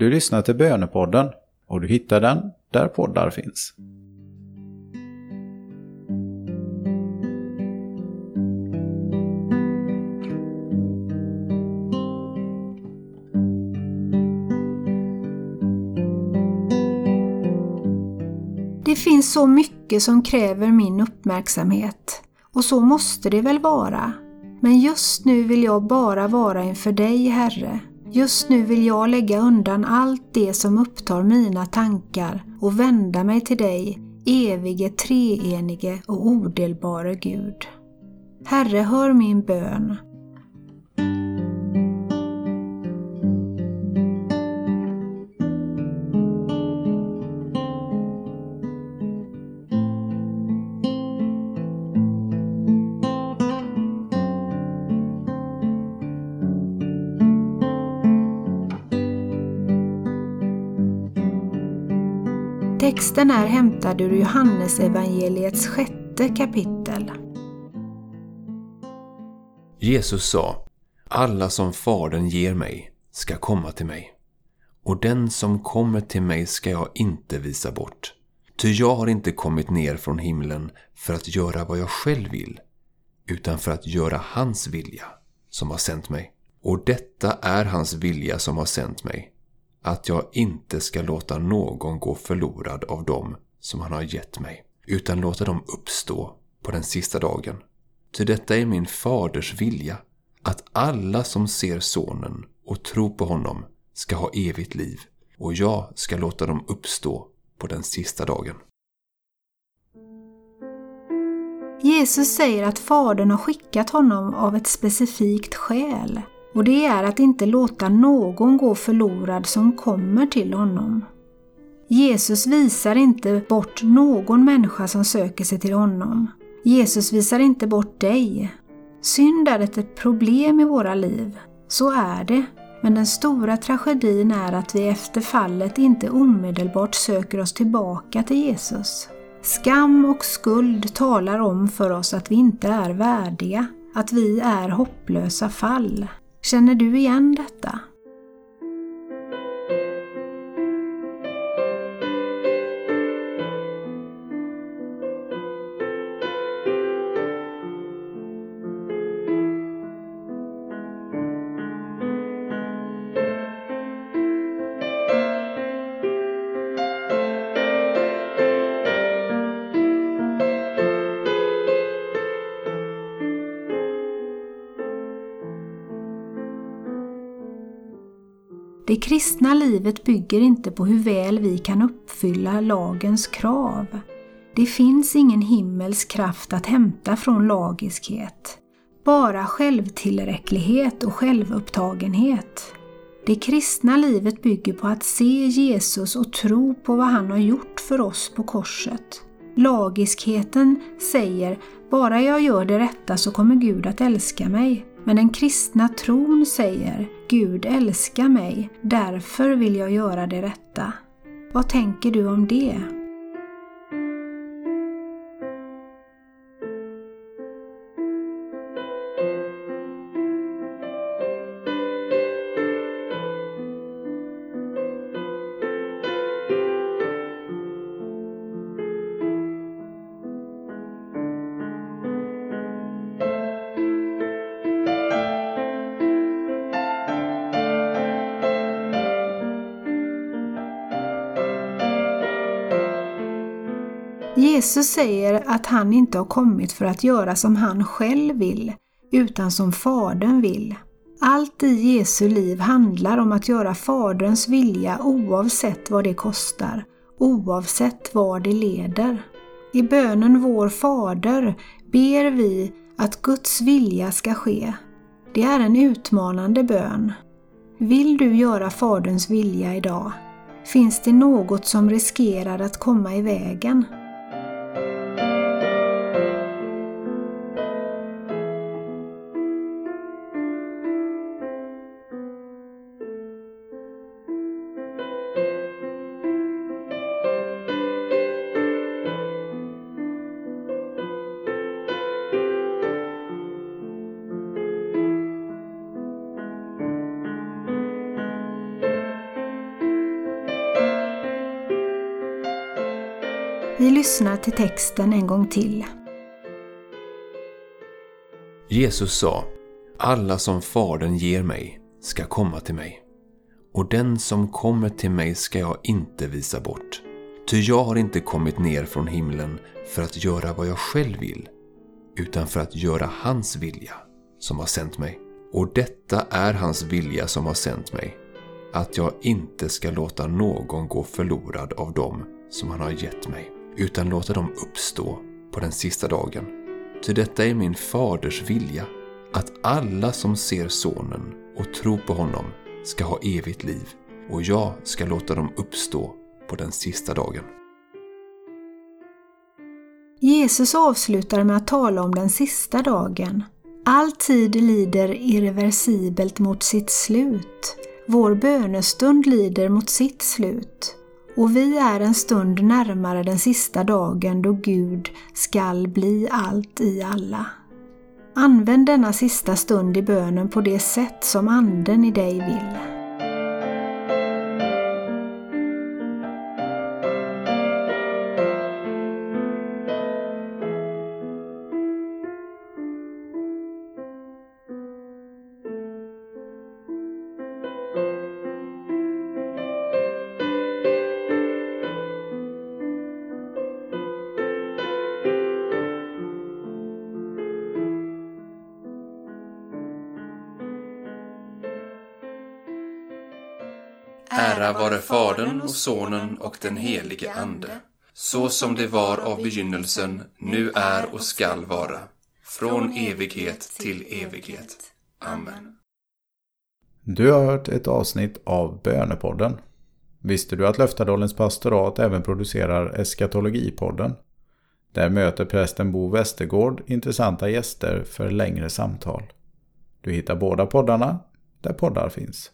Du lyssnar till Bönepodden och du hittar den där poddar finns. Det finns så mycket som kräver min uppmärksamhet och så måste det väl vara. Men just nu vill jag bara vara inför dig, Herre. Just nu vill jag lägga undan allt det som upptar mina tankar och vända mig till dig, evige, treenige och odelbare Gud. Herre, hör min bön. Texten är hämtad ur Johannesevangeliets sjätte kapitel. Jesus sa, alla som Fadern ger mig ska komma till mig. Och den som kommer till mig ska jag inte visa bort. Ty jag har inte kommit ner från himlen för att göra vad jag själv vill, utan för att göra hans vilja som har sänt mig. Och detta är hans vilja som har sänt mig, att jag inte ska låta någon gå förlorad av dem som han har gett mig, utan låta dem uppstå på den sista dagen. Ty detta är min faders vilja, att alla som ser sonen och tror på honom ska ha evigt liv, och jag ska låta dem uppstå på den sista dagen. Jesus säger att Fadern har skickat honom av ett specifikt skäl och det är att inte låta någon gå förlorad som kommer till honom. Jesus visar inte bort någon människa som söker sig till honom. Jesus visar inte bort dig. Synd är ett problem i våra liv. Så är det. Men den stora tragedin är att vi efter fallet inte omedelbart söker oss tillbaka till Jesus. Skam och skuld talar om för oss att vi inte är värdiga, att vi är hopplösa fall. Känner du igen detta? Det kristna livet bygger inte på hur väl vi kan uppfylla lagens krav. Det finns ingen himmelsk kraft att hämta från lagiskhet. Bara självtillräcklighet och självupptagenhet. Det kristna livet bygger på att se Jesus och tro på vad han har gjort för oss på korset. Lagiskheten säger bara jag gör det rätta så kommer Gud att älska mig. Men den kristna tron säger Gud älskar mig, därför vill jag göra det rätta. Vad tänker du om det? Jesus säger att han inte har kommit för att göra som han själv vill, utan som Fadern vill. Allt i Jesu liv handlar om att göra Faderns vilja oavsett vad det kostar, oavsett var det leder. I bönen Vår Fader ber vi att Guds vilja ska ske. Det är en utmanande bön. Vill du göra Faderns vilja idag? Finns det något som riskerar att komma i vägen? Vi lyssnar till texten en gång till. Jesus sa, alla som Fadern ger mig ska komma till mig. Och den som kommer till mig ska jag inte visa bort. Ty jag har inte kommit ner från himlen för att göra vad jag själv vill, utan för att göra hans vilja som har sänt mig. Och detta är hans vilja som har sänt mig, att jag inte ska låta någon gå förlorad av dem som han har gett mig, utan låta dem uppstå på den sista dagen. Ty detta är min faders vilja, att alla som ser sonen och tror på honom ska ha evigt liv, och jag ska låta dem uppstå på den sista dagen. Jesus avslutar med att tala om den sista dagen. All tid lider irreversibelt mot sitt slut. Vår bönestund lider mot sitt slut. Och vi är en stund närmare den sista dagen då Gud skall bli allt i alla. Använd denna sista stund i bönen på det sätt som Anden i dig vill. Ära vare Fadern och Sonen och den helige Ande, så som det var av begynnelsen, nu är och skall vara, från evighet till evighet. Amen. Du har hört ett avsnitt av Bönepodden. Visste du att Löftadalens pastorat även producerar Eskatologipodden? Där möter prästen Bo Westergård intressanta gäster för längre samtal. Du hittar båda poddarna där poddar finns.